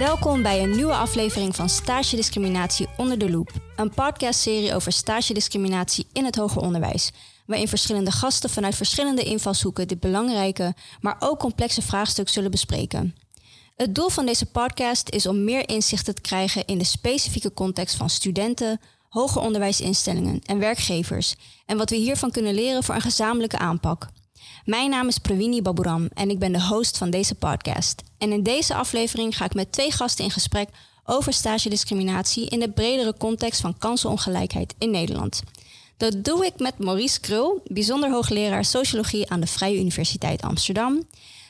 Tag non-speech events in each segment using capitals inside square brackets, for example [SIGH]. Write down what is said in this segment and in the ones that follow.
Welkom bij een nieuwe aflevering van Stage Discriminatie onder de loep. Een podcastserie over stage discriminatie in het hoger onderwijs. Waarin verschillende gasten vanuit verschillende invalshoeken dit belangrijke, maar ook complexe vraagstuk zullen bespreken. Het doel van deze podcast is om meer inzichten te krijgen in de specifieke context van studenten, hoger onderwijsinstellingen en werkgevers en wat we hiervan kunnen leren voor een gezamenlijke aanpak. Mijn naam is Pravini Baburam en ik ben de host van deze podcast. En in deze aflevering ga ik met twee gasten in gesprek over stagediscriminatie in de bredere context van kansenongelijkheid in Nederland. Dat doe ik met Maurice Krul, bijzonder hoogleraar sociologie aan de Vrije Universiteit Amsterdam.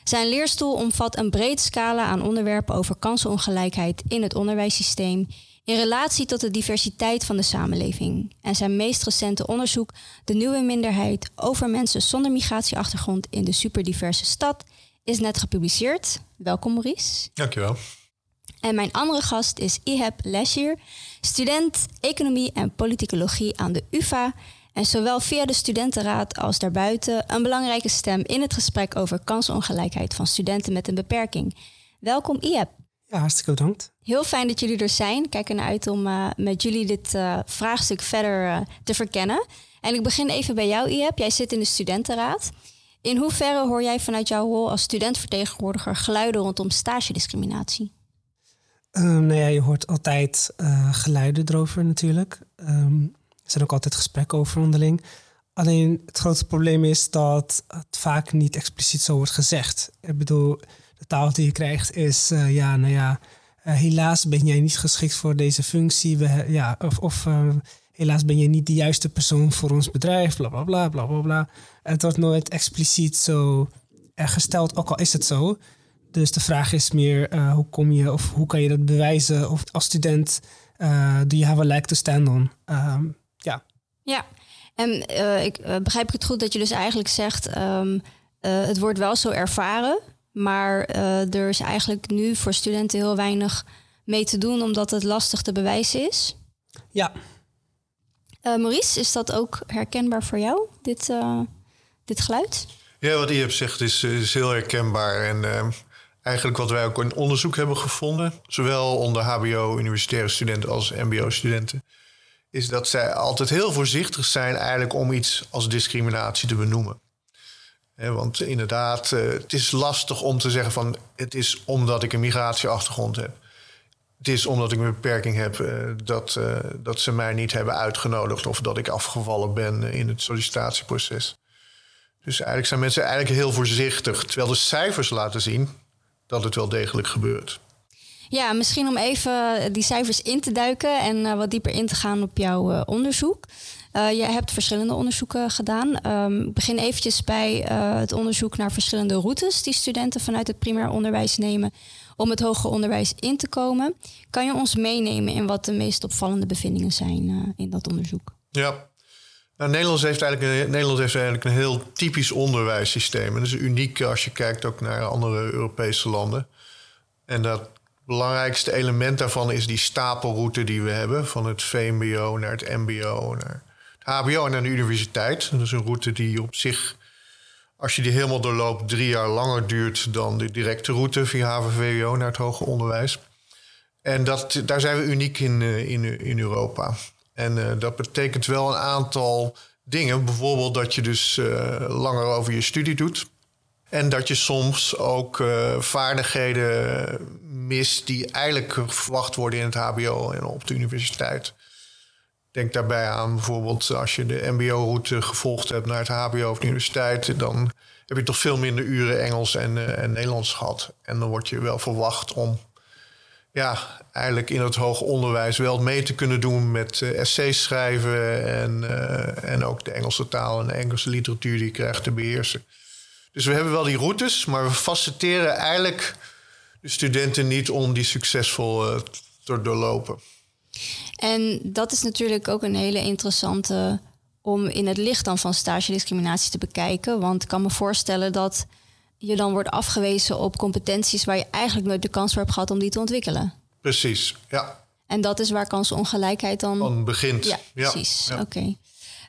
Zijn leerstoel omvat een breed scala aan onderwerpen over kansenongelijkheid in het onderwijssysteem in relatie tot de diversiteit van de samenleving. En zijn meest recente onderzoek, De Nieuwe Minderheid over mensen zonder migratieachtergrond in de superdiverse stad, is net gepubliceerd. Welkom Maurice. Dankjewel. En mijn andere gast is Iheb Leshier, student Economie en Politicologie aan de UvA. En zowel via de studentenraad als daarbuiten een belangrijke stem in het gesprek over kansongelijkheid van studenten met een beperking. Welkom Iheb. Ja, hartstikke bedankt. Heel fijn dat jullie er zijn. Kijk ernaar uit om uh, met jullie dit uh, vraagstuk verder uh, te verkennen. En ik begin even bij jou, Iep. Jij zit in de studentenraad. In hoeverre hoor jij vanuit jouw rol als studentvertegenwoordiger geluiden rondom stagediscriminatie? Um, nou ja, je hoort altijd geluiden erover natuurlijk. Um, er zijn ook altijd gesprekken over onderling. Alleen het grote probleem is dat het vaak niet expliciet zo wordt gezegd. Ik bedoel, de taal die je krijgt is, uh, ja, nou ja, uh, helaas ben jij niet geschikt voor deze functie. We, ja, of of uh, helaas ben je niet de juiste persoon voor ons bedrijf, bla bla bla bla bla bla. Het wordt nooit expliciet zo gesteld, ook al is het zo. Dus de vraag is meer, hoe kom je of hoe kan je dat bewijzen? Of als student, do you have a leg to stand on? Um, ja. Ja, en ik begrijp ik het goed dat je dus eigenlijk zegt, um, het wordt wel zo ervaren. Maar uh, er is eigenlijk nu voor studenten heel weinig mee te doen, omdat het lastig te bewijzen is. Ja. Uh, Maurice, is dat ook herkenbaar voor jou, dit, uh, dit geluid? Ja, wat hebt zegt is, is heel herkenbaar. En eigenlijk wat wij ook in onderzoek hebben gevonden, zowel onder HBO-universitaire studenten als MBO-studenten, is dat zij altijd heel voorzichtig zijn eigenlijk om iets als discriminatie te benoemen want inderdaad, uh, het is lastig om te zeggen van het is omdat ik een migratieachtergrond heb. Het is omdat ik een beperking heb uh, dat, uh, dat ze mij niet hebben uitgenodigd of dat ik afgevallen ben in het sollicitatieproces. Dus eigenlijk zijn mensen eigenlijk heel voorzichtig, terwijl de cijfers laten zien dat het wel degelijk gebeurt. Ja, misschien om even die cijfers in te duiken en wat dieper in te gaan op jouw onderzoek. Uh, je hebt verschillende onderzoeken gedaan. Ik begin eventjes bij uh, het onderzoek naar verschillende routes die studenten vanuit het primair onderwijs nemen om het hoger onderwijs in te komen. Kan je ons meenemen in wat de meest opvallende bevindingen zijn uh, in dat onderzoek? Ja. Nou, Nederland, heeft eigenlijk Nederland heeft eigenlijk een heel typisch onderwijssysteem. En dat is uniek als je kijkt ook naar andere Europese landen. En dat belangrijkste element daarvan is die stapelroute die we hebben. Van het VMBO naar het MBO, naar HBO en aan de universiteit. Dat is een route die op zich, als je die helemaal doorloopt, drie jaar langer duurt dan de directe route via HAVO naar het hoger onderwijs. En dat, daar zijn we uniek in, eh, in, in Europa. En uh, dat betekent wel een aantal dingen. Bijvoorbeeld dat je dus uh, langer over je studie doet. En dat je soms ook vaardigheden mist die eigenlijk verwacht worden in het HBO en op de universiteit. Denk daarbij aan bijvoorbeeld als je de MBO-route gevolgd hebt naar het HBO of de universiteit, dan heb je toch veel minder uren Engels en, uh, en Nederlands gehad. En dan word je wel verwacht om ja, eigenlijk in het hoger onderwijs wel mee te kunnen doen met uh, essays schrijven en, uh, en ook de Engelse taal en de Engelse literatuur die je krijgt te beheersen. Dus we hebben wel die routes, maar we faciliteren eigenlijk de studenten niet om die succesvol te doorlopen. En dat is natuurlijk ook een hele interessante om in het licht dan van stagediscriminatie te bekijken. Want ik kan me voorstellen dat je dan wordt afgewezen op competenties waar je eigenlijk nooit de kans voor hebt gehad om die te ontwikkelen. Precies, ja. En dat is waar kansenongelijkheid dan... Dan begint. Ja, precies. Oké. Okay.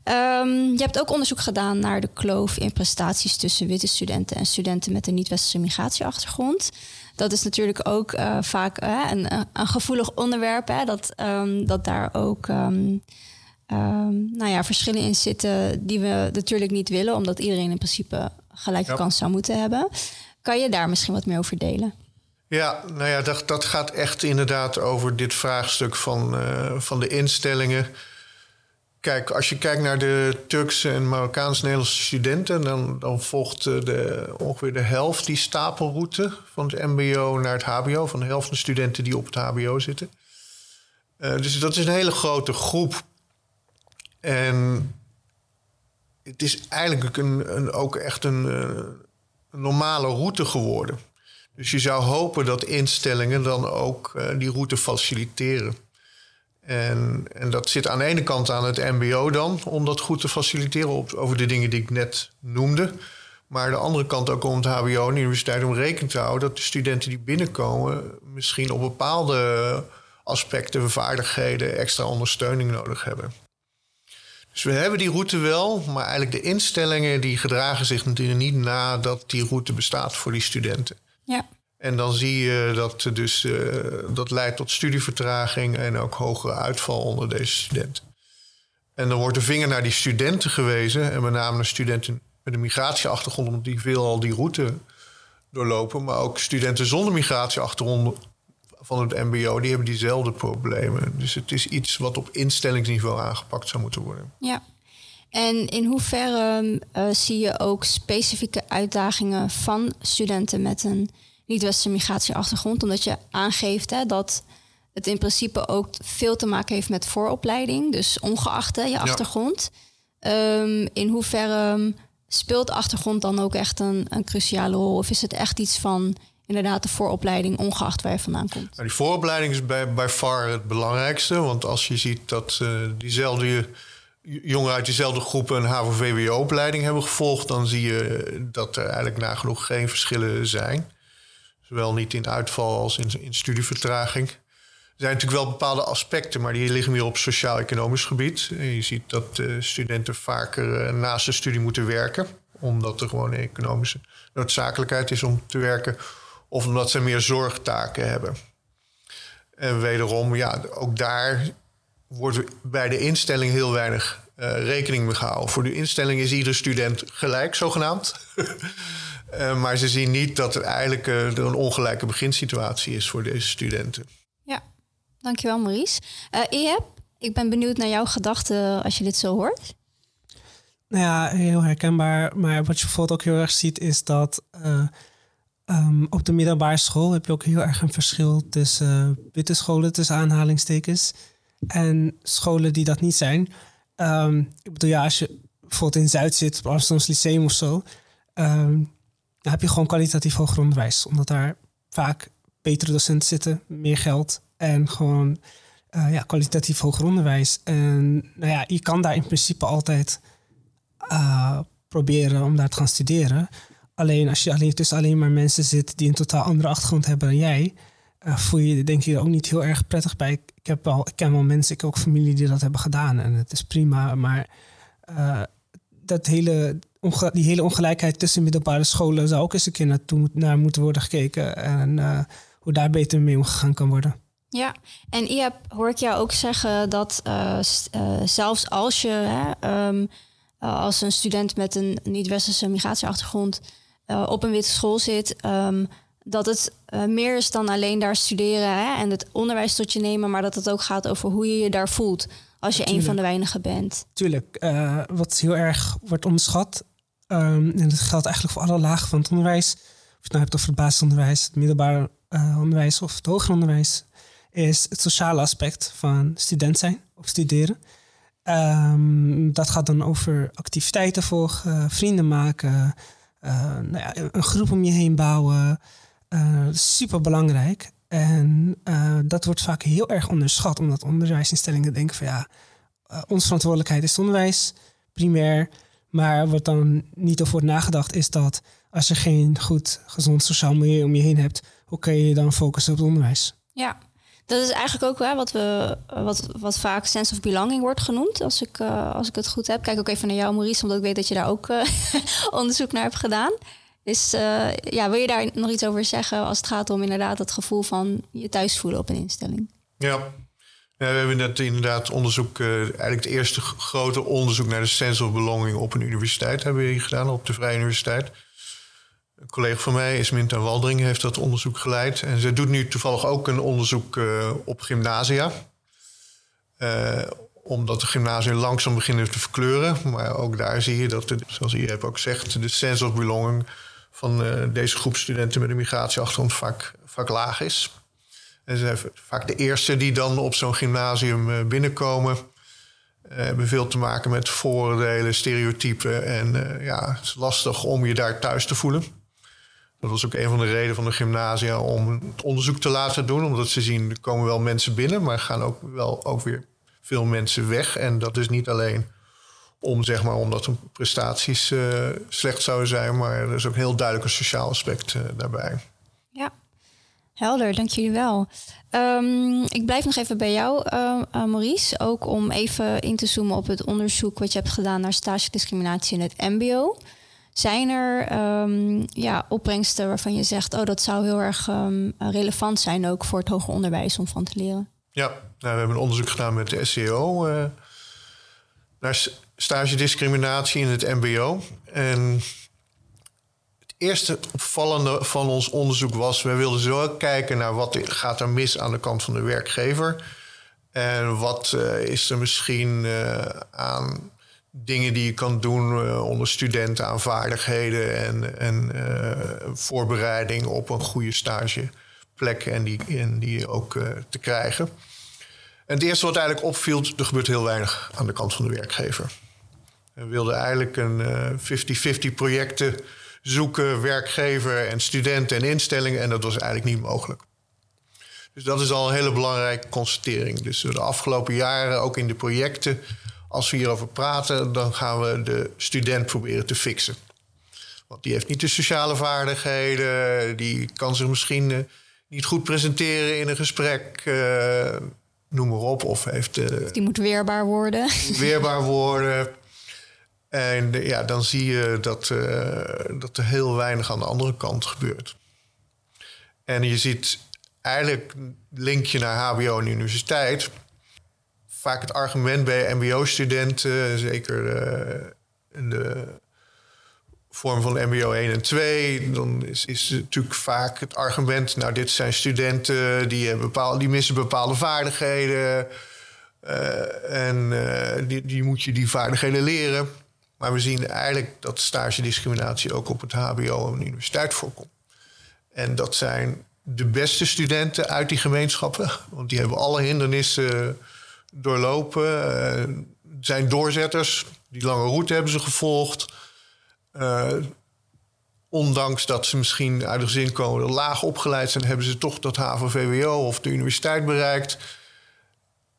Um, je hebt ook onderzoek gedaan naar de kloof in prestaties tussen witte studenten en studenten met een niet-westerse migratieachtergrond. Dat is natuurlijk ook uh, vaak uh, een, een, gevoelig onderwerp. Hè, dat, um, dat daar ook um, nou ja, verschillen in zitten die we natuurlijk niet willen, omdat iedereen in principe gelijke ja. kans zou moeten hebben. Kan je daar misschien wat meer over delen? Ja, nou ja, dat, dat gaat echt inderdaad over dit vraagstuk van, uh, van de instellingen. Kijk, als je kijkt naar de Turkse en Marokkaans-Nederlandse studenten, dan, dan volgt de, ongeveer de helft die stapelroute van het MBO naar het HBO, van de helft van de studenten die op het HBO zitten. Uh, dus dat is een hele grote groep. En het is eigenlijk een, ook echt een, een normale route geworden. Dus je zou hopen dat instellingen dan ook die route faciliteren. En, en dat zit aan de ene kant aan het MBO dan, om dat goed te faciliteren over de dingen die ik net noemde. Maar de andere kant ook om het HBO en de universiteit om rekening te houden dat de studenten die binnenkomen misschien op bepaalde aspecten, vaardigheden, extra ondersteuning nodig hebben. Dus we hebben die route wel, maar eigenlijk de instellingen die gedragen zich natuurlijk niet na dat die route bestaat voor die studenten. Ja. En dan zie je dat dus, uh, dat leidt tot studievertraging en ook hogere uitval onder deze studenten. En dan wordt de vinger naar die studenten gewezen, en met name de studenten met een migratieachtergrond, omdat die veel al die route doorlopen, maar ook studenten zonder migratieachtergrond van het MBO, die hebben diezelfde problemen. Dus het is iets wat op instellingsniveau aangepakt zou moeten worden. Ja. En in hoeverre uh, zie je ook specifieke uitdagingen van studenten met een niet-westerse migratieachtergrond? Omdat je aangeeft hè, dat het in principe ook veel te maken heeft met vooropleiding, dus ongeacht je achtergrond. Um, in hoeverre speelt achtergrond dan ook echt een, een cruciale rol? Of is het echt iets van inderdaad de vooropleiding, ongeacht waar je vandaan komt? Nou, die vooropleiding is bij, bij far het belangrijkste. Want als je ziet dat uh, diezelfde jongeren uit diezelfde groepen een HAVO-VWO-opleiding hebben gevolgd, dan zie je dat er eigenlijk nagenoeg geen verschillen zijn. Zowel niet in uitval als in, in studievertraging. Er zijn natuurlijk wel bepaalde aspecten, maar die liggen meer op sociaal-economisch gebied. je ziet dat uh, studenten vaker uh, naast de studie moeten werken, omdat er gewoon een economische noodzakelijkheid is om te werken, of omdat ze meer zorgtaken hebben. En wederom, ja, ook daar wordt bij de instelling heel weinig uh, rekening mee gehouden. Voor de instelling is iedere student gelijk, zogenaamd. [LAUGHS] uh, maar ze zien niet dat er eigenlijk uh, er een ongelijke beginsituatie is voor deze studenten. Ja, dankjewel Maurice. Uh, ik ben benieuwd naar jouw gedachten als je dit zo hoort. Nou ja, heel herkenbaar. Maar wat je bijvoorbeeld ook heel erg ziet is dat... Um, op de middelbare school heb je ook heel erg een verschil tussen witte scholen, tussen aanhalingstekens en scholen die dat niet zijn. Um, ik bedoel, ja, als je bijvoorbeeld in Zuid zit, op Amsterdamse Lyceum of zo, um, dan heb je gewoon kwalitatief hoger onderwijs. Omdat daar vaak betere docenten zitten, meer geld en gewoon uh, ja, kwalitatief hoger onderwijs. En nou ja, je kan daar in principe altijd uh, proberen om daar te gaan studeren. Alleen als je alleen tussen alleen maar mensen zit die een totaal andere achtergrond hebben dan jij, uh, voel je denk je ook niet heel erg prettig bij. Ik, heb wel, ik ken wel mensen, ik heb ook familie die dat hebben gedaan en het is prima. Maar dat hele, die hele ongelijkheid tussen middelbare scholen zou ook eens een keer naartoe, naar moeten worden gekeken. En uh, hoe daar beter mee omgegaan kan worden. Ja, en Iep, hoor ik jou ook zeggen dat zelfs als je hè, um, als een student met een niet-westerse migratieachtergrond op een witte school zit, um, dat het uh, meer is dan alleen daar studeren hè, en het onderwijs tot je nemen, maar dat het ook gaat over hoe je je daar voelt als je een van de weinigen bent. Tuurlijk, uh, wat heel erg wordt onderschat, um, en dat geldt eigenlijk voor alle lagen van het onderwijs, of je het nou hebt over het basisonderwijs, het middelbare uh, onderwijs of het hoger onderwijs, is het sociale aspect van student zijn of studeren. Um, dat gaat dan over activiteiten volgen, vrienden maken, nou ja, een groep om je heen bouwen. Uh, super belangrijk. En dat wordt vaak heel erg onderschat, omdat onderwijsinstellingen denken van ja, onze verantwoordelijkheid is onderwijs, primair. Maar wat dan niet over wordt nagedacht is dat als je geen goed, gezond sociaal milieu om je heen hebt, hoe kun je je dan focussen op het onderwijs? Ja, dat is eigenlijk ook hè, wat, we, wat, wat vaak sense of belonging wordt genoemd, als ik, als ik het goed heb. Kijk ook even naar jou, Maurice, omdat ik weet dat je daar ook [LAUGHS] onderzoek naar hebt gedaan. Is, uh, ja, wil je daar nog iets over zeggen als het gaat om inderdaad het gevoel van je thuis voelen op een instelling? Ja, we hebben net inderdaad onderzoek, uh, eigenlijk het eerste grote onderzoek naar de sense of belonging op een universiteit hebben we gedaan, op de Vrije Universiteit. Een collega van mij, Isminta Waldring, heeft dat onderzoek geleid. En zij doet nu toevallig ook een onderzoek uh, op gymnasia. Uh, omdat de gymnasia langzaam beginnen te verkleuren. Maar ook daar zie je dat, de, zoals hier ook zegt, de sense of belonging van deze groep studenten met een migratieachtergrond vaak, vaak laag is. En ze zijn vaak de eerste die dan op zo'n gymnasium eh, binnenkomen. Uh, hebben veel te maken met vooroordelen, stereotypen. En uh, ja, het is lastig om je daar thuis te voelen. Dat was ook een van de redenen van de gymnasia om het onderzoek te laten doen. Omdat ze zien, er komen wel mensen binnen, maar gaan ook wel ook weer veel mensen weg. En dat is niet alleen om, zeg maar, omdat hun prestaties slecht zouden zijn, maar er is ook een heel duidelijk een sociaal aspect daarbij. Ja, Helder, dank jullie wel. Um, ik blijf nog even bij jou, uh, Maurice. Ook om even in te zoomen op het onderzoek wat je hebt gedaan naar stagediscriminatie in het MBO. Zijn er um, ja, opbrengsten waarvan je zegt, oh, dat zou heel erg um, relevant zijn ook voor het hoger onderwijs om van te leren? Ja, nou, we hebben een onderzoek gedaan met de SCO uh, naar stagediscriminatie in het MBO. En eerste opvallende van ons onderzoek was... we wilden zo kijken naar wat gaat er mis aan de kant van de werkgever... en wat uh, is er misschien uh, aan dingen die je kan doen uh, onder studenten... aan vaardigheden en, voorbereiding op een goede stageplek... en die, die ook te krijgen. En het eerste wat eigenlijk opviel, er gebeurt heel weinig aan de kant van de werkgever. We wilden eigenlijk een 50-50 projecten zoeken, werkgever en studenten en instellingen. En dat was eigenlijk niet mogelijk. Dus dat is al een hele belangrijke constatering. Dus de afgelopen jaren, ook in de projecten, als we hierover praten, dan gaan we de student proberen te fixen. Want die heeft niet de sociale vaardigheden, die kan zich misschien uh, niet goed presenteren in een gesprek, uh, noem maar op. Of heeft, uh, die moet weerbaar worden. Weerbaar worden. En ja, dan zie je dat, uh, dat er heel weinig aan de andere kant gebeurt. En je ziet eigenlijk linkje naar HBO en universiteit. Vaak het argument bij MBO-studenten, zeker uh, in de vorm van MBO 1 en 2, dan is, is natuurlijk vaak het argument: nou, dit zijn studenten die, bepaalde, die missen bepaalde vaardigheden. En die, die moet je die vaardigheden leren. Maar we zien eigenlijk dat stagediscriminatie ook op het HBO en de universiteit voorkomt. En dat zijn de beste studenten uit die gemeenschappen. Want die hebben alle hindernissen doorlopen. Uh, zijn doorzetters. Die lange route hebben ze gevolgd. Uh, ondanks dat ze misschien uit een gezin komen laag opgeleid zijn, hebben ze toch dat HAVO-VWO of de universiteit bereikt.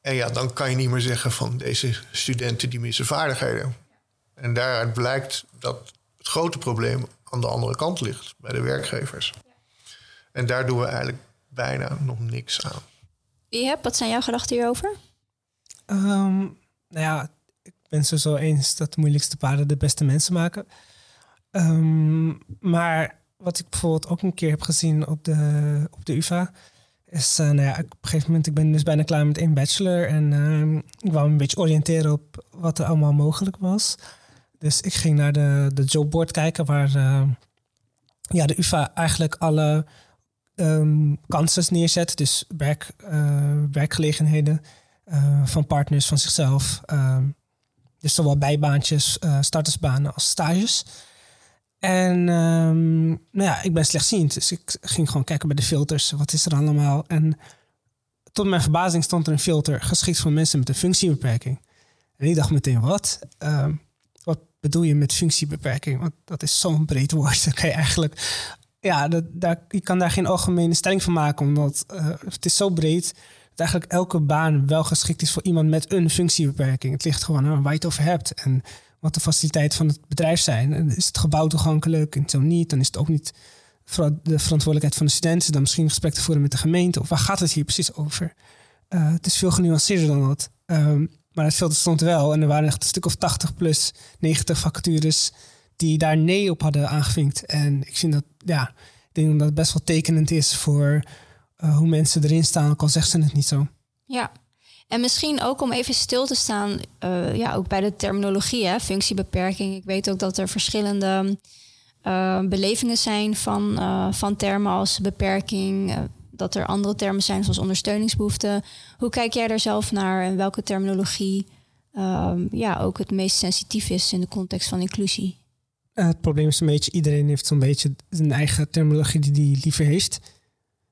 En ja, dan kan je niet meer zeggen van deze studenten die missen vaardigheden. En daaruit blijkt dat het grote probleem aan de andere kant ligt, bij de werkgevers. En daar doen we eigenlijk bijna nog niks aan. Wie hebt, wat zijn jouw gedachten hierover? Um, nou ja, ik ben zo eens dat de moeilijkste paarden de beste mensen maken. Um, maar wat ik bijvoorbeeld ook een keer heb gezien op de, op de UvA... is, uh, nou ja, op een gegeven moment, ik ben dus bijna klaar met één bachelor... en uh, ik wou me een beetje oriënteren op wat er allemaal mogelijk was... Dus ik ging naar de, de jobboard kijken waar uh, ja, de UvA eigenlijk alle um, kansen neerzet. Dus uh, werkgelegenheden uh, van partners van zichzelf. Um, dus zowel bijbaantjes, startersbanen als stages. En um, nou ja, ik ben slechtziend. Dus ik ging gewoon kijken bij de filters. Wat is er allemaal? En tot mijn verbazing stond er een filter geschikt voor mensen met een functiebeperking. En ik dacht meteen, wat? Um, bedoel je met functiebeperking? Want dat is zo'n breed woord. [LAUGHS] Dan kan je eigenlijk, ja, dat, daar, je kan daar geen algemene stelling van maken, omdat uh, het is zo breed dat eigenlijk elke baan wel geschikt is voor iemand met een functiebeperking. Het ligt gewoon aan waar je het over hebt en wat de faciliteiten van het bedrijf zijn. En is het gebouw toegankelijk en zo niet, dan is het ook niet de verantwoordelijkheid van de studenten, dan misschien gesprek te voeren met de gemeente. Of waar gaat het hier precies over? Uh, het is veel genuanceerder dan dat. Um, maar het filter stond wel. En er waren echt een stuk of 80 plus 90 vacatures die daar nee op hadden aangevinkt. En ik vind dat, ja, ik denk dat het best wel tekenend is voor uh, hoe mensen erin staan, ook al zeggen ze het niet zo. Ja, en misschien ook om even stil te staan, uh, ja, ook bij de terminologie, hè, functiebeperking. Ik weet ook dat er verschillende uh, belevingen zijn van, van termen als beperking, dat er andere termen zijn zoals ondersteuningsbehoefte. Hoe kijk jij daar zelf naar en welke terminologie um, ja, ook het meest sensitief is in de context van inclusie? het probleem is een beetje, iedereen heeft zo'n beetje zijn eigen terminologie die hij liever heeft.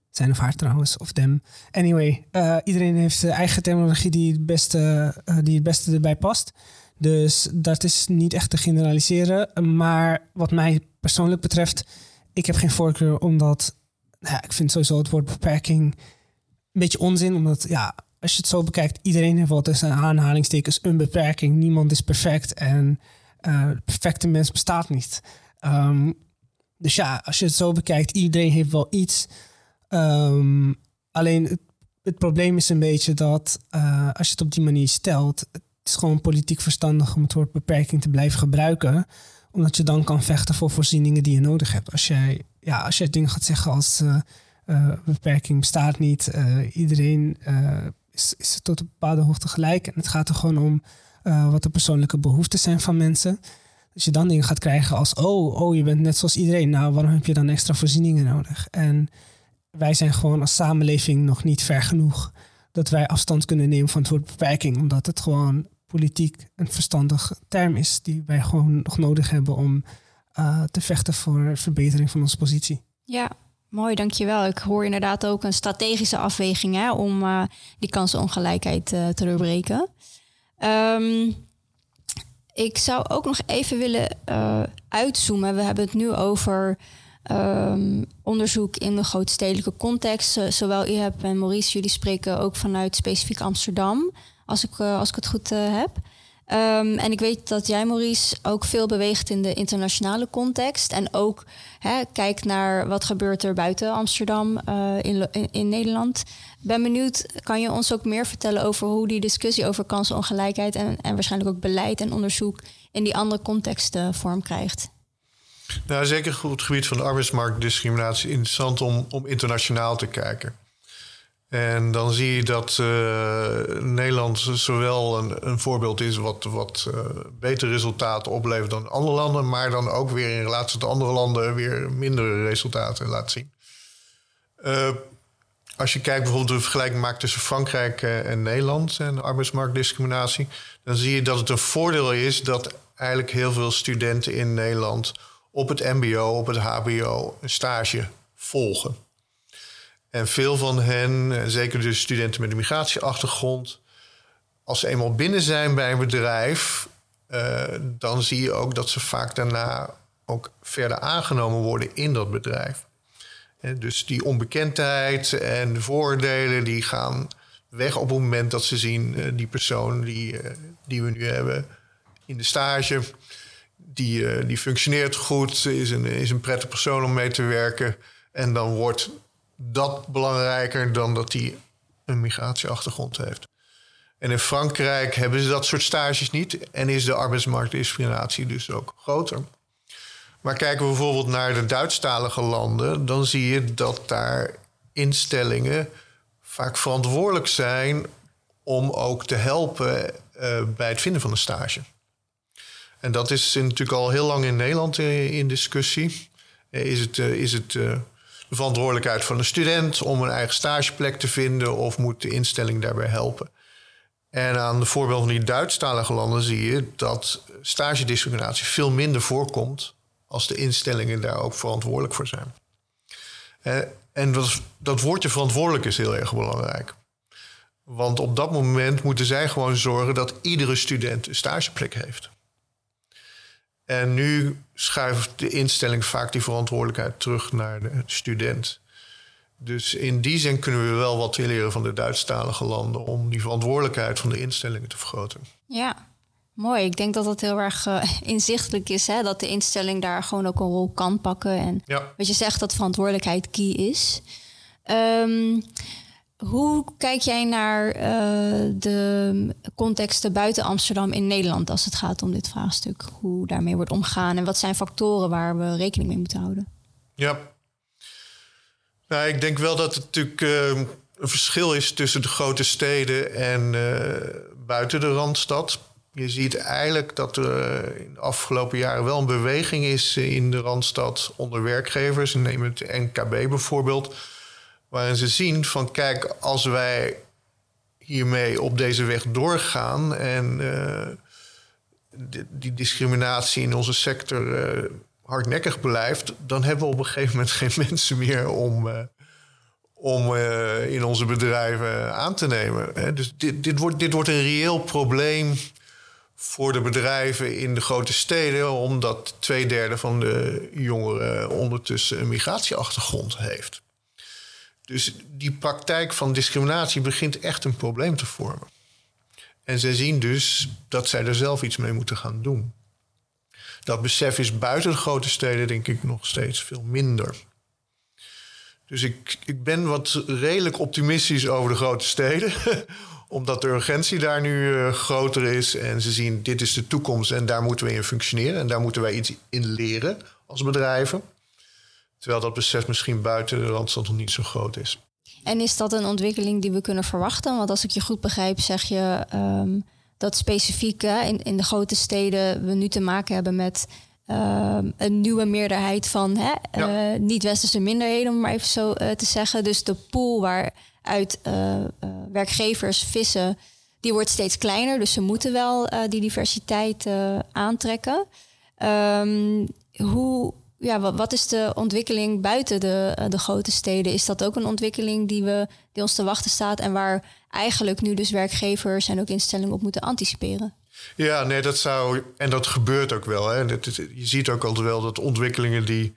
Zijn of haar trouwens, of them. Anyway, uh, iedereen heeft zijn eigen terminologie die het, beste, uh, die het beste erbij past. Dus dat is niet echt te generaliseren. Maar wat mij persoonlijk betreft, ik heb geen voorkeur omdat ja, ik vind sowieso het woord beperking een beetje onzin. Omdat ja, als je het zo bekijkt, iedereen heeft wel tussen aanhalingstekens een beperking. Niemand is perfect en uh, perfecte mens bestaat niet. Um, dus ja, als je het zo bekijkt, iedereen heeft wel iets. Um, alleen het, probleem is een beetje dat uh, als je het op die manier stelt, het is gewoon politiek verstandig om het woord beperking te blijven gebruiken. Omdat je dan kan vechten voor voorzieningen die je nodig hebt. Als jij, ja, als jij dingen gaat zeggen als uh, beperking bestaat niet, iedereen is, is tot een bepaalde hoogte gelijk. En het gaat er gewoon om wat de persoonlijke behoeften zijn van mensen. Als je dan dingen gaat krijgen als, oh, oh, je bent net zoals iedereen. Nou, waarom heb je dan extra voorzieningen nodig? En wij zijn gewoon als samenleving nog niet ver genoeg dat wij afstand kunnen nemen van het woord beperking, omdat het gewoon politiek een verstandig term is die wij gewoon nog nodig hebben om uh, te vechten voor verbetering van onze positie. Ja, mooi, dankjewel. Ik hoor inderdaad ook een strategische afweging hè, om uh, die kansenongelijkheid uh, te doorbreken. Um, ik zou ook nog even willen uitzoomen. We hebben het nu over um, onderzoek in de grootstedelijke context. zowel hebt en Maurice, jullie spreken ook vanuit specifiek Amsterdam, als ik, uh, als ik het goed uh, heb. Um, en ik weet dat jij, Maurice, ook veel beweegt in de internationale context. En ook hè, kijkt naar wat gebeurt er buiten Amsterdam uh, in, in, in, Nederland. Ben benieuwd, kan je ons ook meer vertellen over hoe die discussie over kansenongelijkheid en, en waarschijnlijk ook beleid en onderzoek in die andere contexten vorm krijgt? Nou, zeker op het gebied van de arbeidsmarktdiscriminatie interessant om, om internationaal te kijken. En dan zie je dat uh, Nederland zowel een, een, voorbeeld is wat, wat uh, betere resultaten oplevert dan andere landen, maar dan ook weer in relatie tot andere landen weer mindere resultaten laat zien. Uh, als je kijkt bijvoorbeeld de vergelijking maakt tussen Frankrijk en Nederland en arbeidsmarktdiscriminatie, dan zie je dat het een voordeel is dat eigenlijk heel veel studenten in Nederland op het MBO, op het HBO, een stage volgen. En veel van hen, zeker de studenten met een migratieachtergrond, als ze eenmaal binnen zijn bij een bedrijf, uh, dan zie je ook dat ze vaak daarna ook verder aangenomen worden in dat bedrijf. Dus die onbekendheid en de voordelen die gaan weg op het moment dat ze zien uh, die persoon die, die we nu hebben in de stage die, die functioneert goed, is een, is een prettige persoon om mee te werken. En dan wordt dat belangrijker dan dat hij een migratieachtergrond heeft. En in Frankrijk hebben ze dat soort stages niet en is de arbeidsmarktdiscriminatie dus ook groter. Maar kijken we bijvoorbeeld naar de Duitsstalige landen, dan zie je dat daar instellingen vaak verantwoordelijk zijn om ook te helpen uh, bij het vinden van een stage. En dat is natuurlijk al heel lang in Nederland eh, in discussie. Eh, is het, eh, is het de verantwoordelijkheid van de student om een eigen stageplek te vinden of moet de instelling daarbij helpen? En aan de voorbeeld van die Duitsstalige landen zie je dat stagediscriminatie veel minder voorkomt als de instellingen daar ook verantwoordelijk voor zijn. En dat, dat woordje verantwoordelijk is heel erg belangrijk. Want op dat moment moeten zij gewoon zorgen dat iedere student een stageplek heeft. En nu schuift de instelling vaak die verantwoordelijkheid terug naar de student. Dus in die zin kunnen we wel wat leren van de Duitsstalige landen om die verantwoordelijkheid van de instellingen te vergroten. Ja, mooi. Ik denk dat dat heel erg uh, inzichtelijk is, hè? dat de instelling daar gewoon ook een rol kan pakken. En ja. wat je zegt, dat verantwoordelijkheid key is. Um, hoe kijk jij naar uh, de contexten buiten Amsterdam in Nederland als het gaat om dit vraagstuk? Hoe daarmee wordt omgegaan en wat zijn factoren waar we rekening mee moeten houden? Ja, nou, ik denk wel dat het natuurlijk uh, een verschil is tussen de grote steden en uh, buiten de randstad. Je ziet eigenlijk dat er in de afgelopen jaren wel een beweging is in de randstad onder werkgevers. Neem het NKB bijvoorbeeld Waarin ze zien van kijk, als wij hiermee op deze weg doorgaan en uh, die, discriminatie in onze sector uh, hardnekkig blijft, dan hebben we op een gegeven moment geen [LAUGHS] mensen meer om, uh, om in onze bedrijven aan te nemen. Hè. Dus dit, dit, wordt, dit wordt een reëel probleem voor de bedrijven in de grote steden, omdat twee derde van de jongeren ondertussen een migratieachtergrond heeft. Dus die praktijk van discriminatie begint echt een probleem te vormen. En zij zien dus dat zij er zelf iets mee moeten gaan doen. Dat besef is buiten de grote steden, denk ik, nog steeds veel minder. Dus ik, ik ben wat redelijk optimistisch over de grote steden. [LAUGHS] Omdat de urgentie daar nu uh, groter is. En ze zien, dit is de toekomst en daar moeten we in functioneren. En daar moeten wij iets in leren als bedrijven. Terwijl dat besef misschien buiten de Randstad nog niet zo groot is. En is dat een ontwikkeling die we kunnen verwachten? Want als ik je goed begrijp, zeg je um, dat specifiek in, in de grote steden we nu te maken hebben met um, een nieuwe meerderheid van hè, ja. uh, niet-westerse minderheden, om maar even zo uh, te zeggen. Dus de pool waaruit uh, werkgevers vissen, die wordt steeds kleiner. Dus ze moeten wel die diversiteit aantrekken. Um, hoe ja, wat, is de ontwikkeling buiten de, eh, de grote steden? Is dat ook een ontwikkeling die, we, die ons te wachten staat en waar eigenlijk nu dus werkgevers en ook instellingen op moeten anticiperen? Ja, nee, dat zou. En dat gebeurt ook wel. Hè. je ziet ook altijd wel dat ontwikkelingen die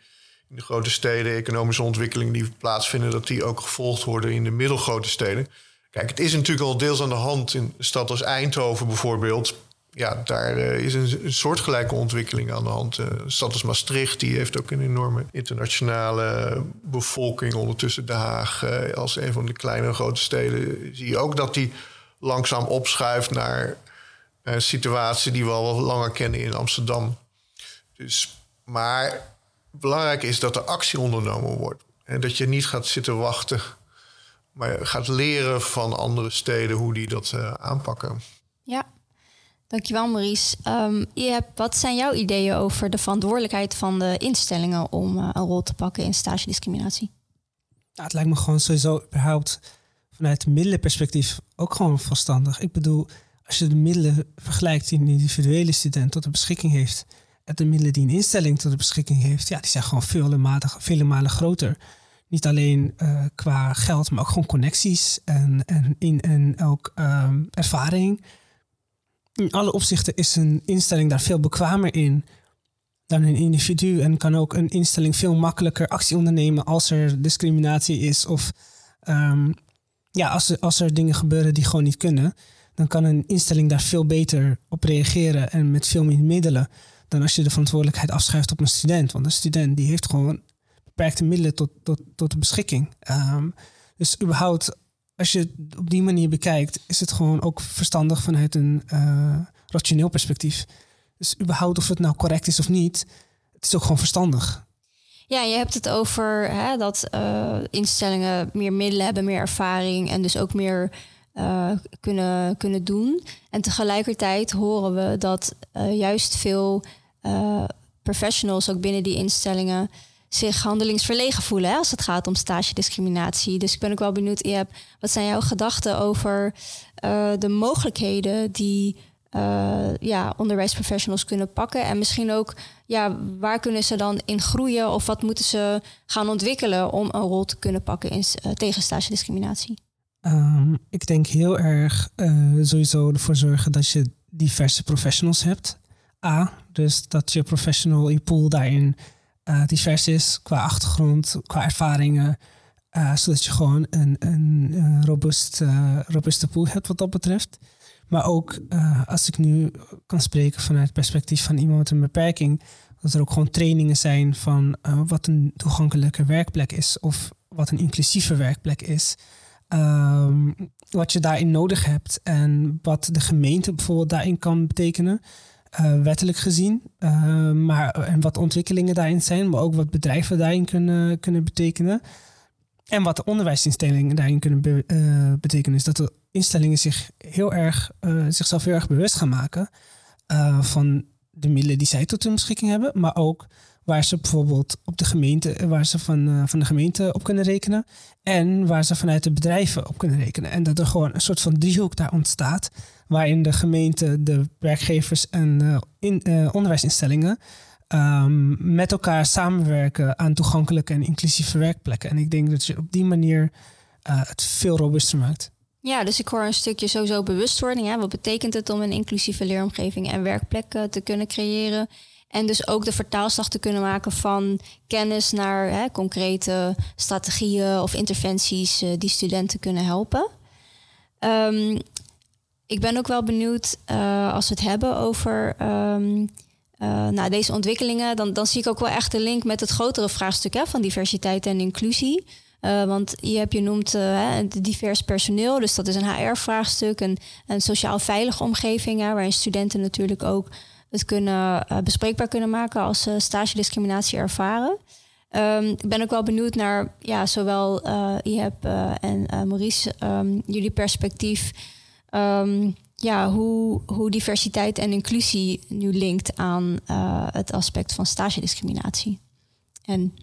in de grote steden, economische ontwikkelingen die plaatsvinden, dat die ook gevolgd worden in de middelgrote steden. Kijk, het is natuurlijk al deels aan de hand in een stad als Eindhoven bijvoorbeeld ja, daar uh, is een, soortgelijke ontwikkeling aan de hand. Uh, stad als Maastricht die heeft ook een enorme internationale bevolking. Ondertussen Den Haag uh, als een van de kleine grote steden zie je ook dat die langzaam opschuift naar een situatie die we al langer kennen in Amsterdam. Dus, maar belangrijk is dat er actie ondernomen wordt. En dat je niet gaat zitten wachten, maar gaat leren van andere steden hoe die dat aanpakken. Ja, Dankjewel Maurice. Um, wat zijn jouw ideeën over de verantwoordelijkheid van de instellingen om uh, een rol te pakken in stage discriminatie? Het lijkt me gewoon sowieso überhaupt vanuit middelenperspectief ook gewoon verstandig. Ik bedoel, als je de middelen vergelijkt die een individuele student tot de beschikking heeft en de middelen die een instelling tot de beschikking heeft, ja, die zijn gewoon vele malen, vele malen groter. Niet alleen uh, qua geld, maar ook gewoon connecties en, en, in, en ook um, ervaring in alle opzichten is een instelling daar veel bekwamer in dan een individu. En kan ook een instelling veel makkelijker actie ondernemen als er discriminatie is. Of um, ja, als er, als er dingen gebeuren die gewoon niet kunnen. Dan kan een instelling daar veel beter op reageren en met veel meer middelen. Dan als je de verantwoordelijkheid afschuift op een student. Want een student die heeft gewoon beperkte middelen tot, tot, tot de beschikking. Um, dus überhaupt als je het op die manier bekijkt, is het gewoon ook verstandig vanuit een uh, rationeel perspectief. Dus überhaupt of het nou correct is of niet, het is ook gewoon verstandig. Ja, je hebt het over hè, dat uh, instellingen meer middelen hebben, meer ervaring en dus ook meer uh, kunnen, kunnen doen. En tegelijkertijd horen we dat juist veel professionals ook binnen die instellingen zich handelingsverlegen voelen hè, als het gaat om stagediscriminatie. Dus ik ben ook wel benieuwd, Iep, wat zijn jouw gedachten over uh, de mogelijkheden die uh, ja, onderwijsprofessionals kunnen pakken? En misschien ook, ja, waar kunnen ze dan in groeien of wat moeten ze gaan ontwikkelen om een rol te kunnen pakken in, uh, tegen stagediscriminatie? Um, ik denk heel erg sowieso ervoor zorgen dat je diverse professionals hebt. A, dus dat je professional, je pool daarin divers is qua achtergrond, qua ervaringen. Uh, zodat je gewoon een, een uh, robust, robuuste pool hebt wat dat betreft. Maar ook als ik nu kan spreken vanuit het perspectief van iemand met een beperking, dat er ook gewoon trainingen zijn van wat een toegankelijke werkplek is of wat een inclusieve werkplek is. ehm, wat je daarin nodig hebt en wat de gemeente bijvoorbeeld daarin kan betekenen. Uh, wettelijk gezien, uh, maar, en wat ontwikkelingen daarin zijn, maar ook wat bedrijven daarin kunnen, kunnen betekenen. En wat de onderwijsinstellingen daarin kunnen be, uh, betekenen, is dat de instellingen zich heel erg, zichzelf heel erg bewust gaan maken van de middelen die zij tot hun beschikking hebben, maar ook waar ze bijvoorbeeld op de gemeente, waar ze van, van de gemeente op kunnen rekenen. En waar ze vanuit de bedrijven op kunnen rekenen. En dat er gewoon een soort van driehoek daar ontstaat. Waarin de gemeente, de werkgevers en in, uh, onderwijsinstellingen um, met elkaar samenwerken aan toegankelijke en inclusieve werkplekken. En ik denk dat je op die manier het veel robuuster maakt. Ja, dus ik hoor een stukje sowieso bewustwording. Hè? Wat betekent het om een inclusieve leeromgeving en werkplekken te kunnen creëren? En dus ook de vertaalslag te kunnen maken van kennis naar hè, concrete strategieën of interventies die studenten kunnen helpen. Um, ik ben ook wel benieuwd uh, als we het hebben over um, uh, nou, deze ontwikkelingen. Dan, dan zie ik ook wel echt de link met het grotere vraagstuk hè, van diversiteit en inclusie. want je hebt je noemt divers personeel, dus dat is een HR-vraagstuk, een, een sociaal veilige omgeving, waarin studenten natuurlijk ook het kunnen, bespreekbaar kunnen maken als ze stage discriminatie ervaren. Um, ik ben ook wel benieuwd naar ja, zowel uh, en Maurice, um, jullie perspectief. Um, ja, hoe, hoe diversiteit en inclusie nu linkt aan het aspect van stage discriminatie. En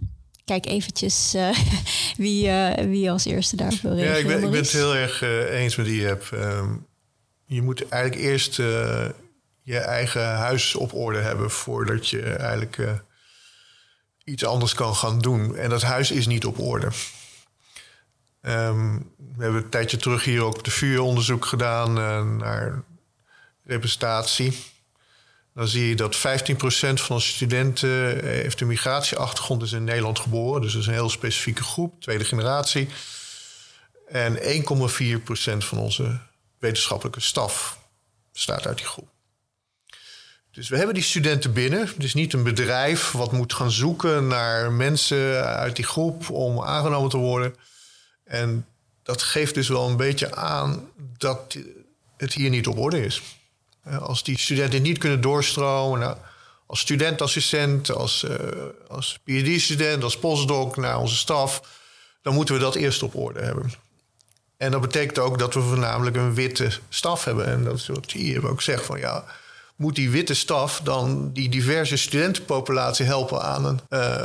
kijk eventjes [LAUGHS] wie, wie als eerste daar wil reageren. Ja, ik ben, ik ben het heel erg eens met IHEB. je moet eigenlijk eerst je eigen huis op orde hebben voordat je eigenlijk iets anders kan gaan doen. En dat huis is niet op orde. Um, we hebben een tijdje terug hier ook de vuur onderzoek gedaan uh, naar representatie. Dan zie je dat 15% van de studenten heeft een migratieachtergrond, is in Nederland geboren. Dus dat is een heel specifieke groep, tweede generatie. En 1,4% van onze wetenschappelijke staf staat uit die groep. Dus we hebben die studenten binnen. Het is niet een bedrijf wat moet gaan zoeken naar mensen uit die groep om aangenomen te worden. En dat geeft dus wel een beetje aan dat het hier niet op orde is. Als die studenten niet kunnen doorstromen, nou, als studentassistent, als, uh, als PhD-student, als postdoc naar onze staf, dan moeten we dat eerst op orde hebben. En dat betekent ook dat we voornamelijk een witte staf hebben. En dat is wat hier ook zegt van ja moet die witte staf dan die diverse studentenpopulatie helpen aan een uh,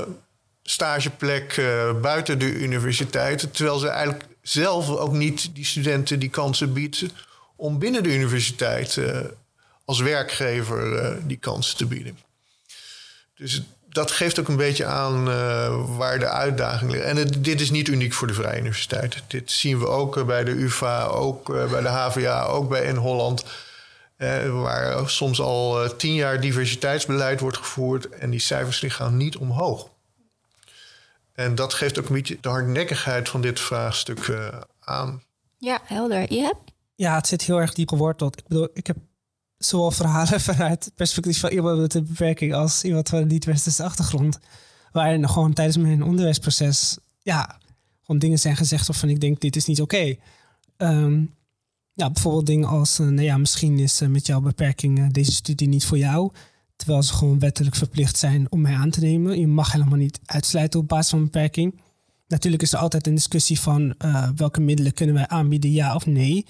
stageplek uh, buiten de universiteit. Terwijl ze eigenlijk zelf ook niet die studenten die kansen bieden om binnen de universiteit uh, als werkgever die kansen te bieden. Dus dat geeft ook een beetje aan waar de uitdaging ligt. En dit is niet uniek voor de Vrije Universiteit. Dit zien we ook bij de UvA, ook bij de HVA, ook bij in Holland. Uh, waar soms al uh, tien jaar diversiteitsbeleid wordt gevoerd en die cijfers die gaan niet omhoog. En dat geeft ook een beetje de hardnekkigheid van dit vraagstuk uh, aan. Ja, helder. Je hebt? Ja, het zit heel erg diep geworteld. Ik bedoel, ik heb zowel verhalen [LAUGHS] vanuit het perspectief van iemand met een beperking als iemand van een niet-westerse achtergrond. Waarin gewoon tijdens mijn onderwijsproces, ja, gewoon dingen zijn gezegd waarvan ik denk, dit is niet oké. Okay. Um, ja, bijvoorbeeld dingen als, uh, nou ja, misschien is uh, met jouw beperking uh, deze studie niet voor jou. Terwijl ze gewoon wettelijk verplicht zijn om mij aan te nemen. Je mag helemaal niet uitsluiten op basis van beperking. Natuurlijk is er altijd een discussie van welke middelen kunnen wij aanbieden, ja of nee.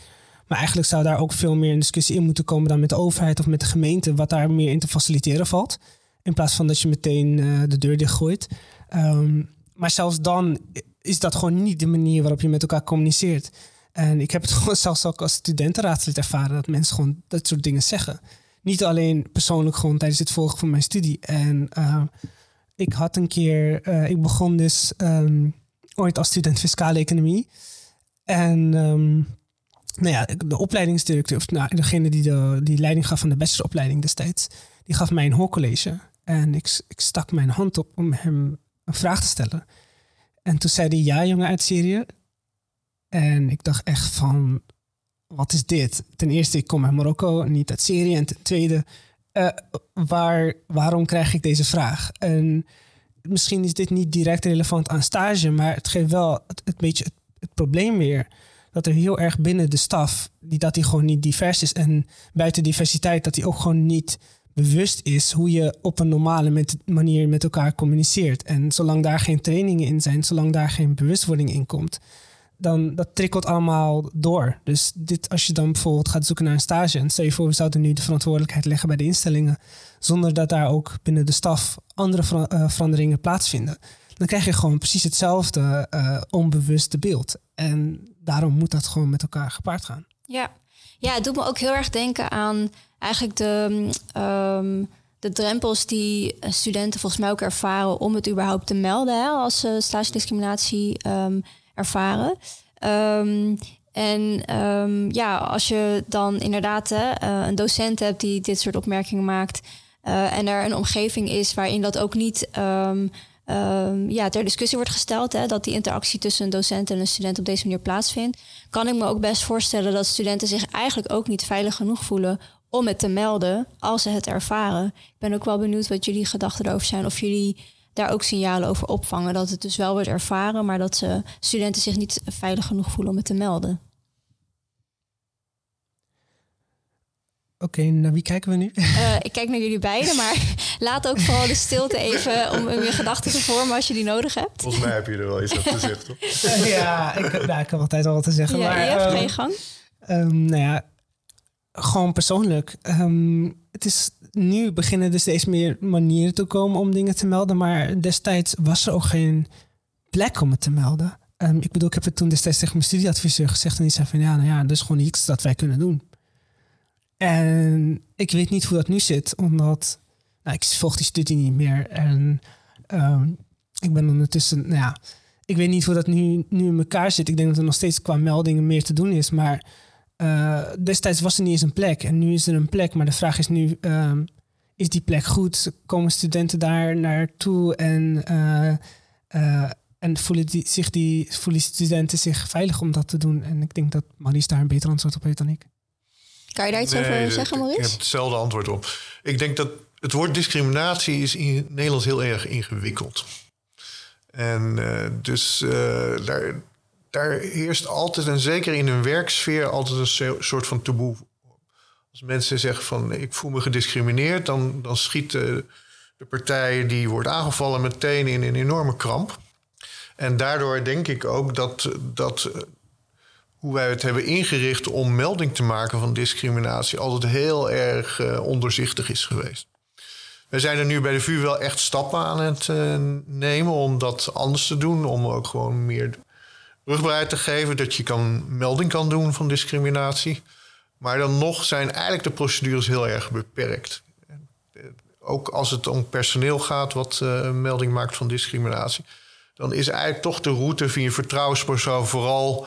Maar eigenlijk zou daar ook veel meer een discussie in moeten komen dan met de overheid of met de gemeente, wat daar meer in te faciliteren valt. In plaats van dat je meteen de deur dichtgooit. Um, maar zelfs dan is dat gewoon niet de manier waarop je met elkaar communiceert. En ik heb het [LAUGHS] gewoon zelfs ook als studentenraadslid ervaren dat mensen gewoon dat soort dingen zeggen. Niet alleen persoonlijk, gewoon tijdens het volgen van mijn studie. En uh, ik had een keer, uh, ik begon dus um, ooit als student fiscale economie. En um, nou ja, de opleidingsdirecteur, of nou, degene die de die leiding gaf van de bacheloropleiding destijds, die gaf mij een hoorcollege. En ik, ik stak mijn hand op om hem een vraag te stellen. En toen zei hij, ja jongen uit Syrië, en ik dacht echt van, wat is dit? Ten eerste, ik kom uit Marokko, niet uit Syrië. En ten tweede, uh, waar, waarom krijg ik deze vraag? En misschien is dit niet direct relevant aan stage, maar het geeft wel het, beetje het, probleem weer. dat er heel erg binnen de staf, die, dat die gewoon niet divers is. En buiten diversiteit, dat die ook gewoon niet bewust is hoe je op een normale manier met elkaar communiceert. En zolang daar geen trainingen in zijn, zolang daar geen bewustwording in komt, dan dat trikkelt allemaal door. Dus dit, als je dan bijvoorbeeld gaat zoeken naar een stage, en stel je voor, we zouden nu de verantwoordelijkheid leggen bij de instellingen, zonder dat daar ook binnen de staf andere uh, veranderingen plaatsvinden, dan krijg je gewoon precies hetzelfde uh, onbewuste beeld. En daarom moet dat gewoon met elkaar gepaard gaan. Ja. ja, het doet me ook heel erg denken aan eigenlijk de, um, de drempels die studenten volgens mij ook ervaren om het überhaupt te melden als ze stage discriminatie um, ervaren. Um, en um, ja, als je dan inderdaad uh, een docent hebt die dit soort opmerkingen maakt. Uh, en er een omgeving is waarin dat ook niet um, ja, ter discussie wordt gesteld. Hè, dat die interactie tussen een docent en een student op deze manier plaatsvindt. Kan ik me ook best voorstellen dat studenten zich eigenlijk ook niet veilig genoeg voelen om het te melden als ze het ervaren. Ik ben ook wel benieuwd wat jullie gedachten erover zijn. Of jullie daar ook signalen over opvangen. Dat het dus wel wordt ervaren, maar dat ze, studenten zich niet veilig genoeg voelen om het te melden. Oké, naar wie kijken we nu? Uh, ik kijk naar jullie beiden, maar [LAUGHS] laat ook vooral de stilte even om je gedachten te vormen als je die nodig hebt. Volgens mij heb je er wel iets op te zeggen, toch? ja, ik, nou, ik heb altijd al wat te zeggen. Ja, maar, je hebt um, geen gang. Um, nou ja, gewoon persoonlijk. Um, het is nu beginnen er steeds meer manieren te komen om dingen te melden. Maar destijds was er ook geen plek om het te melden. Um, ik bedoel, ik heb het toen destijds tegen mijn studieadviseur gezegd. En die zei van ja, nou ja, dat is gewoon iets dat wij kunnen doen. En ik weet niet hoe dat nu zit, omdat nou, ik volg die studie niet meer. En um, ik ben ondertussen, nou ja, ik weet niet hoe dat nu, nu in elkaar zit. Ik denk dat er nog steeds qua meldingen meer te doen is. Maar uh, destijds was er niet eens een plek en nu is er een plek. Maar de vraag is nu, um, is die plek goed? Komen studenten daar naartoe en, uh, uh, en voelen, die, zich die, voelen studenten zich veilig om dat te doen? En ik denk dat Maurice daar een beter antwoord op heeft dan ik. Kan je daar iets nee, over zeggen, Maurice? Ik heb hetzelfde antwoord op. Ik denk dat het woord discriminatie is in Nederlands heel erg ingewikkeld. En dus daar, daar heerst altijd, en zeker in een werksfeer, altijd een soort van taboe. Als mensen zeggen van ik voel me gediscrimineerd, dan, dan schiet de, partij die wordt aangevallen meteen in een enorme kramp. En daardoor denk ik ook dat, dat hoe wij het hebben ingericht om melding te maken van discriminatie altijd heel erg uh, onderzichtig is geweest. We zijn er nu bij de VU wel echt stappen aan het uh, nemen om dat anders te doen. Om ook gewoon meer rugbaarheid te geven, dat je kan, melding kan doen van discriminatie. Maar dan nog zijn eigenlijk de procedures heel erg beperkt. Ook als het om personeel gaat wat een melding maakt van discriminatie, dan is eigenlijk toch de route via vertrouwenspersoon vooral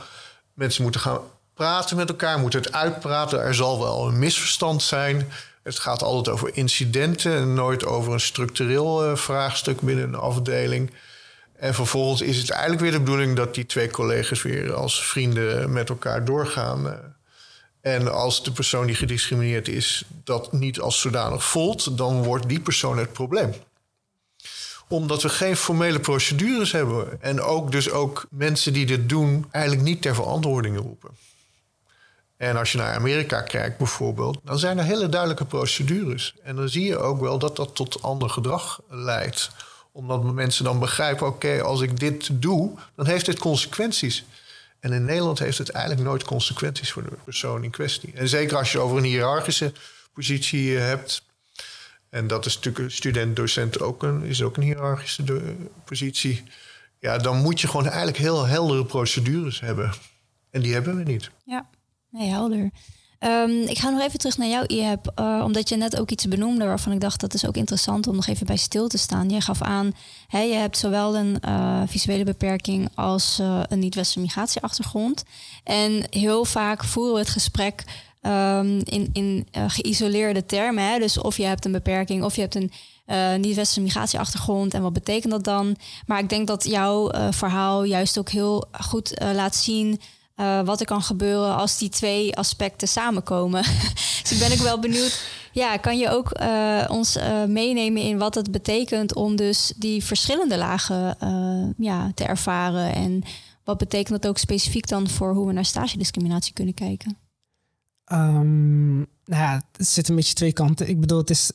mensen moeten gaan praten met elkaar, moeten het uitpraten. Er zal wel een misverstand zijn. Het gaat altijd over incidenten en nooit over een structureel uh, vraagstuk binnen een afdeling. En vervolgens is het eigenlijk weer de bedoeling dat die twee collega's weer als vrienden met elkaar doorgaan. En als de persoon die gediscrimineerd is dat niet als zodanig voelt, dan wordt die persoon het probleem. Omdat we geen formele procedures hebben. En ook dus ook mensen die dit doen eigenlijk niet ter verantwoording roepen. En als je naar Amerika kijkt bijvoorbeeld, dan zijn er hele duidelijke procedures. En dan zie je ook wel dat dat tot ander gedrag leidt omdat mensen dan begrijpen, oké, als ik dit doe, dan heeft dit consequenties. En in Nederland heeft het eigenlijk nooit consequenties voor de persoon in kwestie. En zeker als je over een hiërarchische positie eh, hebt. En dat is natuurlijk student-docent ook een, is ook een hiërarchische positie. Ja, dan moet je gewoon eigenlijk heel heldere procedures hebben. En die hebben we niet. Ja, nee, helder. Um, ik ga nog even terug naar jou, Iheb. Uh, omdat je net ook iets benoemde waarvan ik dacht dat is ook interessant om nog even bij stil te staan. Jij gaf aan, hè, je hebt zowel een uh, visuele beperking als uh, een niet-westerse migratieachtergrond. En heel vaak voeren we het gesprek um, in, in geïsoleerde termen. Hè? Dus of je hebt een beperking of je hebt een niet-westerse migratieachtergrond en wat betekent dat dan? Maar ik denk dat jouw verhaal juist ook heel goed laat zien uh, wat er kan gebeuren als die twee aspecten samenkomen. [LAUGHS] dus ik ben ook wel benieuwd. Ja, kan je ook uh, ons uh, meenemen in wat het betekent om dus die verschillende lagen ja, te ervaren en wat betekent dat ook specifiek dan voor hoe we naar stagediscriminatie kunnen kijken? Um, nou ja, het zit een beetje twee kanten. Ik bedoel, het is,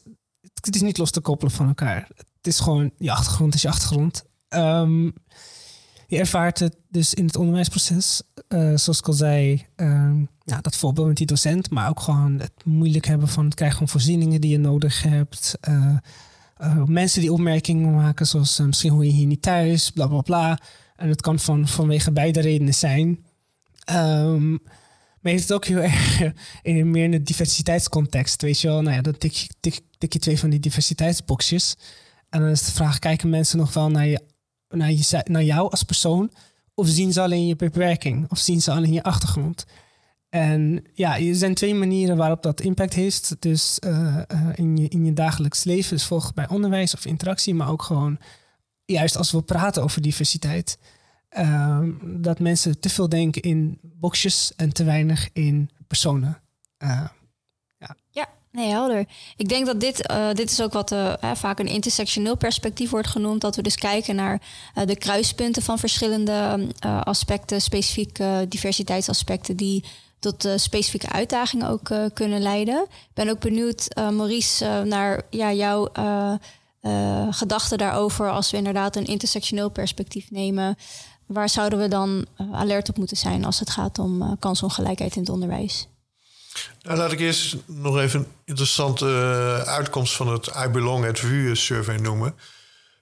het is niet los te koppelen van elkaar. Het is gewoon, je achtergrond is je achtergrond. Um, je ervaart het dus in het onderwijsproces, uh, zoals ik al zei, ja, dat voorbeeld met die docent, maar ook gewoon het moeilijk hebben van het krijgen van voorzieningen die je nodig hebt. Uh, mensen die opmerkingen maken, zoals misschien hoe je hier niet thuis, bla bla bla. En het kan van, vanwege beide redenen zijn. Um, maar je het ook heel [LAUGHS] erg in meer in de diversiteitscontext. Weet je wel, nou ja, dan tik tik, tik je twee van die diversiteitsboxjes. En dan is de vraag, kijken mensen nog wel naar, je, naar, je, naar jou als persoon? Of zien ze alleen je beperking? Of zien ze alleen je achtergrond? En ja, er zijn twee manieren waarop dat impact heeft. Dus uh, uh, in, je, in je dagelijks leven, dus volgens bij onderwijs of interactie, maar ook gewoon juist als we praten over diversiteit. Uh, dat mensen te veel denken in boxjes en te weinig in personen. Ja, nee, helder. Ik denk dat dit, uh, dit is ook wat uh, vaak een intersectioneel perspectief wordt genoemd. Dat we dus kijken naar de kruispunten van verschillende aspecten, specifieke diversiteitsaspecten die tot specifieke uitdagingen ook kunnen leiden. Ik ben ook benieuwd, Maurice, naar ja, jouw gedachten daarover als we inderdaad een intersectioneel perspectief nemen. Waar zouden we dan alert op moeten zijn als het gaat om kansongelijkheid in het onderwijs? Nou, laat ik eerst nog even een interessante uitkomst van het I Belong at VU survey noemen.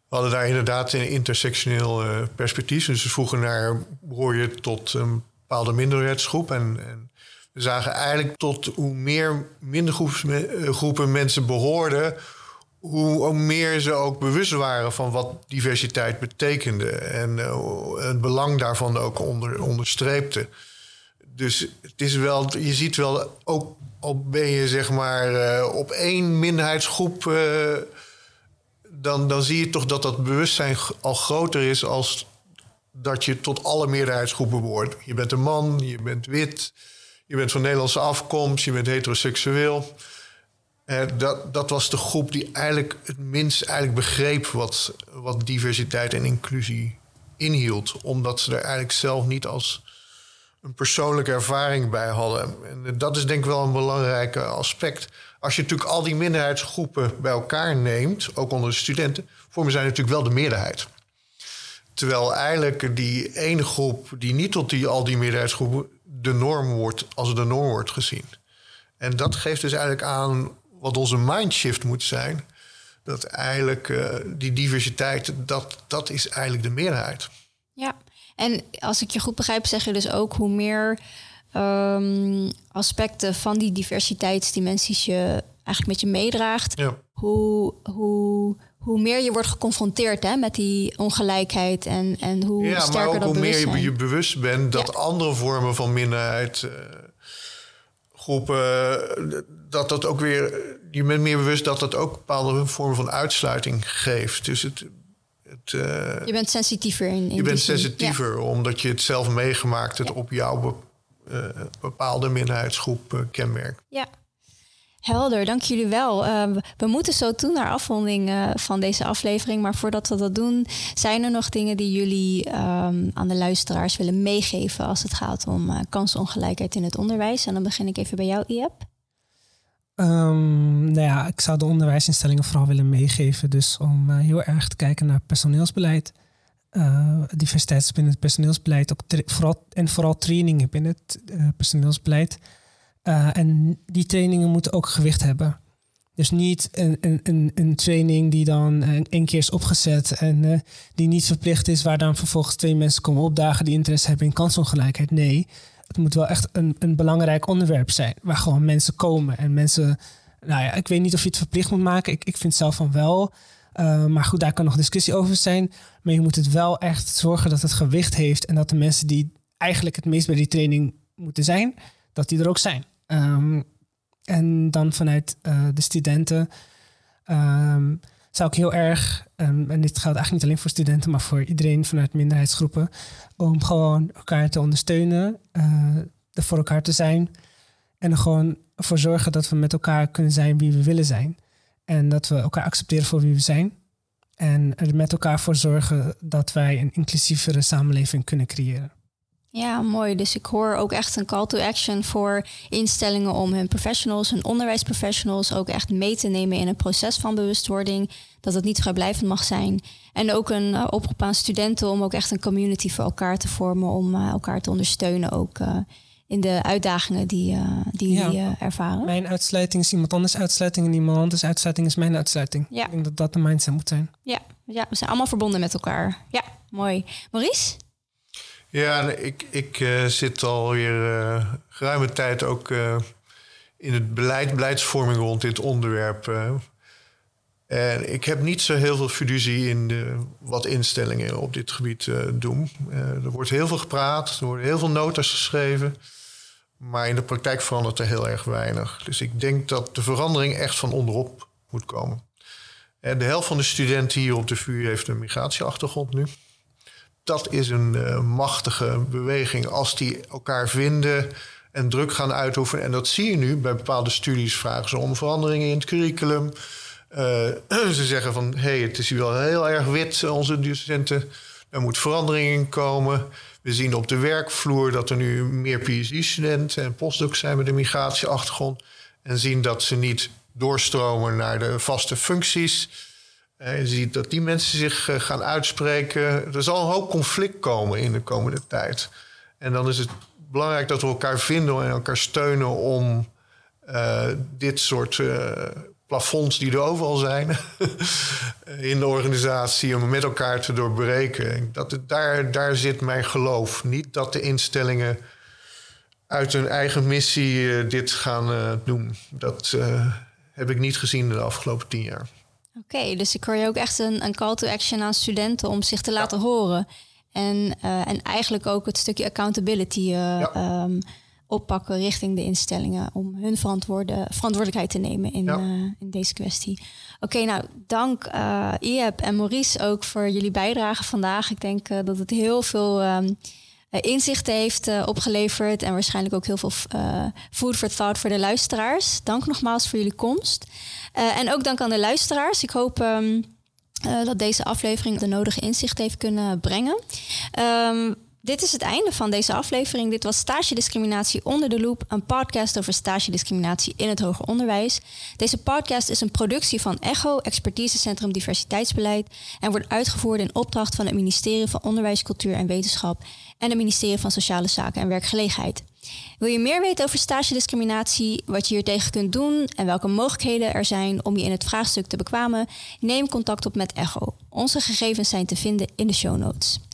We hadden daar inderdaad een intersectioneel perspectief. Dus we vroegen naar, behoor je tot een bepaalde minderheidsgroep? En, en we zagen eigenlijk tot hoe meer mindergroepen mensen behoorden, hoe meer ze ook bewust waren van wat diversiteit betekende. En het belang daarvan ook onder, onderstreepte. Dus het is wel, je ziet wel, ook al ben je zeg maar uh, op één minderheidsgroep, uh, dan, dan zie je toch dat dat bewustzijn al groter is als dat je tot alle meerderheidsgroepen behoort. Je bent een man, je bent wit, je bent van Nederlandse afkomst, je bent heteroseksueel. Uh, dat, dat was de groep die eigenlijk het minst eigenlijk begreep wat, wat diversiteit en inclusie inhield. Omdat ze er eigenlijk zelf niet als een persoonlijke ervaring bij hadden. En dat is denk ik wel een belangrijk aspect. Als je natuurlijk al die minderheidsgroepen bij elkaar neemt, ook onder de studenten, vormen zij natuurlijk wel de meerderheid. Terwijl eigenlijk die ene groep die niet tot die, al die meerderheidsgroepen de norm wordt, als de norm wordt gezien. En dat geeft dus eigenlijk aan wat onze mindshift moet zijn. Dat eigenlijk uh, die diversiteit, dat, dat is eigenlijk de meerderheid. Ja, en als ik je goed begrijp, zeg je dus ook hoe meer um, aspecten van die diversiteitsdimensies je eigenlijk met je meedraagt, ja. hoe, hoe, hoe meer je wordt geconfronteerd hè, met die ongelijkheid en, en hoe ja, sterker maar ook dat hoe meer je je bewust bent dat Ja. andere vormen van minderheid, eh, groepen, dat dat ook weer, je bent meer bewust dat dat ook bepaalde vormen van uitsluiting geeft. Dus het, het, eh, Je bent sensitiever in, in je bent sensitiever omdat je het zelf meegemaakt hebt op jouw eh, bepaalde minderheidsgroep eh, kenmerk. Ja. Helder, dank jullie wel. Uh, we moeten zo toe naar afronding uh, van deze aflevering. Maar voordat we dat doen, zijn er nog dingen die jullie um, aan de luisteraars willen meegeven als het gaat om uh, kansongelijkheid in het onderwijs? En dan begin ik even bij jou, Iep. Um, nou ja, ik zou de onderwijsinstellingen vooral willen meegeven. Dus om uh, heel erg te kijken naar personeelsbeleid. Uh, diversiteit binnen het personeelsbeleid. Ook vooral, en vooral trainingen binnen het uh, personeelsbeleid. En die trainingen moeten ook gewicht hebben. Dus niet een, een, een training die dan één keer is opgezet en die niet verplicht is, waar dan vervolgens twee mensen komen opdagen die interesse hebben in kansongelijkheid. Nee, het moet wel echt een, een belangrijk onderwerp zijn, waar gewoon mensen komen en mensen. Nou ja, ik weet niet of je het verplicht moet maken. Ik, ik vind zelf van wel. Uh, maar goed, daar kan nog discussie over zijn. Maar je moet het wel echt zorgen dat het gewicht heeft en dat de mensen die eigenlijk het meest bij die training moeten zijn, dat die er ook zijn. Um, en dan vanuit uh, de studenten um, zou ik heel erg, um, en dit geldt eigenlijk niet alleen voor studenten, maar voor iedereen vanuit minderheidsgroepen, om gewoon elkaar te ondersteunen, uh, er voor elkaar te zijn en er gewoon voor zorgen dat we met elkaar kunnen zijn wie we willen zijn. En dat we elkaar accepteren voor wie we zijn. En er met elkaar voor zorgen dat wij een inclusievere samenleving kunnen creëren. Ja, mooi. Dus ik hoor ook echt een call to action voor instellingen om hun professionals, hun onderwijsprofessionals ook echt mee te nemen in een proces van bewustwording. Dat het niet vrijblijvend mag zijn. En ook een uh, oproep aan studenten om ook echt een community voor elkaar te vormen, om uh, elkaar te ondersteunen ook uh, in de uitdagingen die, die ja, jullie ervaren. Mijn uitsluiting is iemand anders uitsluiting en iemand anders uitsluiting is mijn uitsluiting. Ja. Ik denk dat dat de mindset moet zijn. Ja, ja we zijn allemaal verbonden met elkaar. Ja, mooi. Maurice? Ja, ik, ik uh, zit alweer uh, geruime tijd ook uh, in het beleid, beleidsvorming rond dit onderwerp. en ik heb niet zo heel veel fiducie in de, wat instellingen op dit gebied doen. er wordt heel veel gepraat, er worden heel veel notas geschreven. Maar in de praktijk verandert er heel erg weinig. Dus ik denk dat de verandering echt van onderop moet komen. En de helft van de studenten hier op de VU heeft een migratieachtergrond nu dat is een uh, machtige beweging. Als die elkaar vinden en druk gaan uitoefenen. En dat zie je nu bij bepaalde studies. Vragen ze om veranderingen in het curriculum. Uh, [CLEARS THROAT] ze zeggen van, hé, hey, het is wel heel erg wit, onze docenten. Er moet verandering in komen. We zien op de werkvloer dat er nu meer PhD-studenten en postdocs zijn met een migratieachtergrond. En zien dat ze niet doorstromen naar de vaste functies. Je ziet dat die mensen zich eh, gaan uitspreken. Er zal een hoop conflict komen in de komende tijd. En dan is het belangrijk dat we elkaar vinden en elkaar steunen om uh, dit soort plafonds die er overal zijn [LAUGHS] in de organisatie, om met elkaar te doorbreken. Dat daar, daar zit mijn geloof. Niet dat de instellingen uit hun eigen missie dit gaan doen. Dat heb ik niet gezien de afgelopen tien jaar. Oké, dus ik hoor je ook echt een, een call to action aan studenten om zich te laten horen. En, uh, en eigenlijk ook het stukje accountability uh, ja. um, oppakken richting de instellingen om hun verantwoordelijkheid te nemen in, ja. uh, in deze kwestie. Oké, okay, nou dank Iep en Maurice ook voor jullie bijdrage vandaag. Ik denk dat het heel veel um, inzichten heeft opgeleverd en waarschijnlijk ook heel veel food for thought voor de luisteraars. Dank nogmaals voor jullie komst. En ook dank aan de luisteraars. Ik hoop uh, dat deze aflevering de nodige inzicht heeft kunnen brengen. Um, dit is het einde van deze aflevering. Dit was Stage Discriminatie onder de loep, een podcast over stage discriminatie in het hoger onderwijs. Deze podcast is een productie van ECHO, Expertisecentrum Diversiteitsbeleid, en wordt uitgevoerd in opdracht van het ministerie van Onderwijs, Cultuur en Wetenschap en het ministerie van Sociale Zaken en Werkgelegenheid. Wil je meer weten over stage discriminatie, wat je hier tegen kunt doen en welke mogelijkheden er zijn om je in het vraagstuk te bekwamen? Neem contact op met Echo. Onze gegevens zijn te vinden in de show notes.